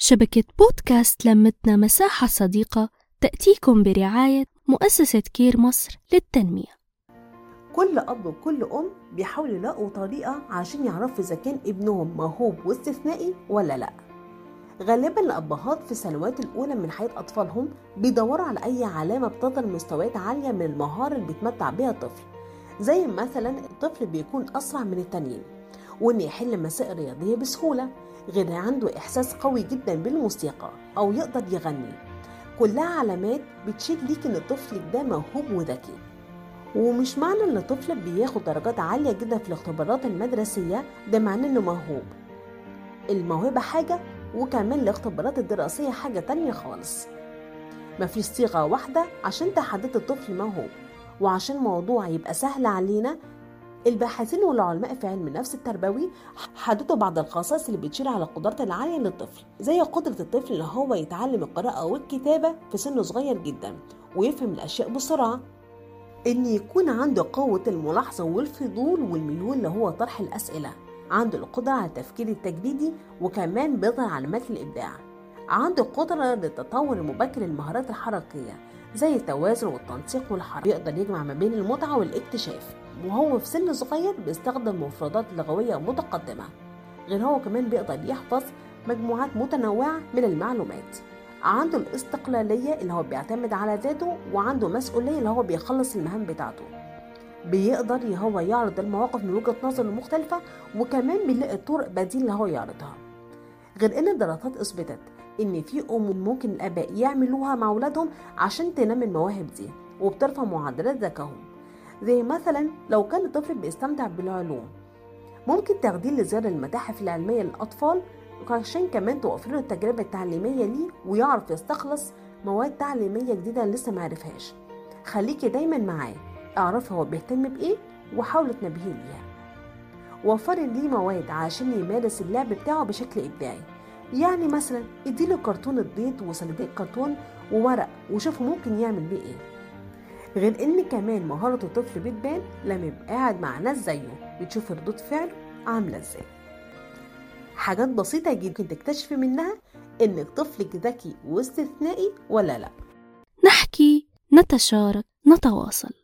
شبكة بودكاست لمتنا مساحة صديقة تأتيكم برعاية مؤسسة كير مصر للتنمية. كل أب وكل أم بيحاولوا يلاقوا طريقة عشان يعرفوا إذا كان ابنهم موهوب واستثنائي ولا لأ. غالبا الأبهات في السنوات الأولى من حياة أطفالهم بيدوروا على أي علامة بتظهر مستويات عالية من المهارة اللي بيتمتع بيها الطفل زي مثلا الطفل بيكون أسرع من التانيين. وإن يحل مسائل رياضية بسهولة غير عنده إحساس قوي جدا بالموسيقى أو يقدر يغني. كلها علامات بتشير ليك إن طفلك ده موهوب وذكي. ومش معنى إن طفلك بياخد درجات عالية جدا في الاختبارات المدرسية ده معناه إنه موهوب. الموهبة حاجة وكمان الاختبارات الدراسية حاجة تانية خالص. مفيش صيغة واحدة عشان تحدد الطفل موهوب. وعشان الموضوع يبقى سهل علينا الباحثين والعلماء في علم النفس التربوي حددوا بعض الخصائص اللي بتشير على القدرات العالية للطفل زي قدرة الطفل إن هو يتعلم القراءة والكتابة في سن صغير جدا ويفهم الأشياء بسرعة. إن يكون عنده قوة الملاحظة والفضول والميول اللي هو طرح الأسئلة عنده القدرة على التفكير التجريدي وكمان بيظهر علامات الإبداع. عنده قدرة للتطور المبكر للمهارات الحركية زي التوازن والتنسيق والحركة يقدر يجمع ما بين المتعة والاكتشاف. وهو في سن صغير بيستخدم مفردات لغوية متقدمة. غير هو كمان بيقدر يحفظ مجموعات متنوعة من المعلومات. عنده الاستقلالية اللي هو بيعتمد على ذاته وعنده مسؤولية اللي هو بيخلص المهام بتاعته. بيقدر هو يعرض المواقف من وجهة نظر مختلفة وكمان بيلاقي طرق بديل اللي هو يعرضها. غير إن الدراسات أثبتت إن في أمور ممكن الآباء يعملوها مع أولادهم عشان تنمي المواهب دي وبترفع معدلات ذكائهم. زي مثلا لو كان الطفل بيستمتع بالعلوم. ممكن تاخديه لزيارة المتاحف العلمية للأطفال عشان كمان توفر له التجربة التعليمية ليه ويعرف يستخلص مواد تعليمية جديدة لسه معرفهاش خليكي دايما معاه اعرفي هو بيهتم بإيه وحاولي تنبهيه ليها. وفري ليه مواد عشان يمارس اللعب بتاعه بشكل إبداعي. يعني مثلا اديله كرتون البيض وصندوق كرتون وورق وشوفوا ممكن يعمل بيه إيه. غير إن كمان مهارة الطفل بتبان لما يبقى قاعد مع ناس زيه بتشوف ردود فعله عاملة إزاي. حاجات بسيطة جدا ممكن تكتشفي منها إن طفلك ذكي واستثنائي ولا لأ. نحكي نتشارك نتواصل.